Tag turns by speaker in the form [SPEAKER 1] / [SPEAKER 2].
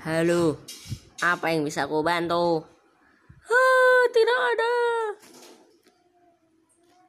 [SPEAKER 1] Halo, apa yang bisa aku bantu?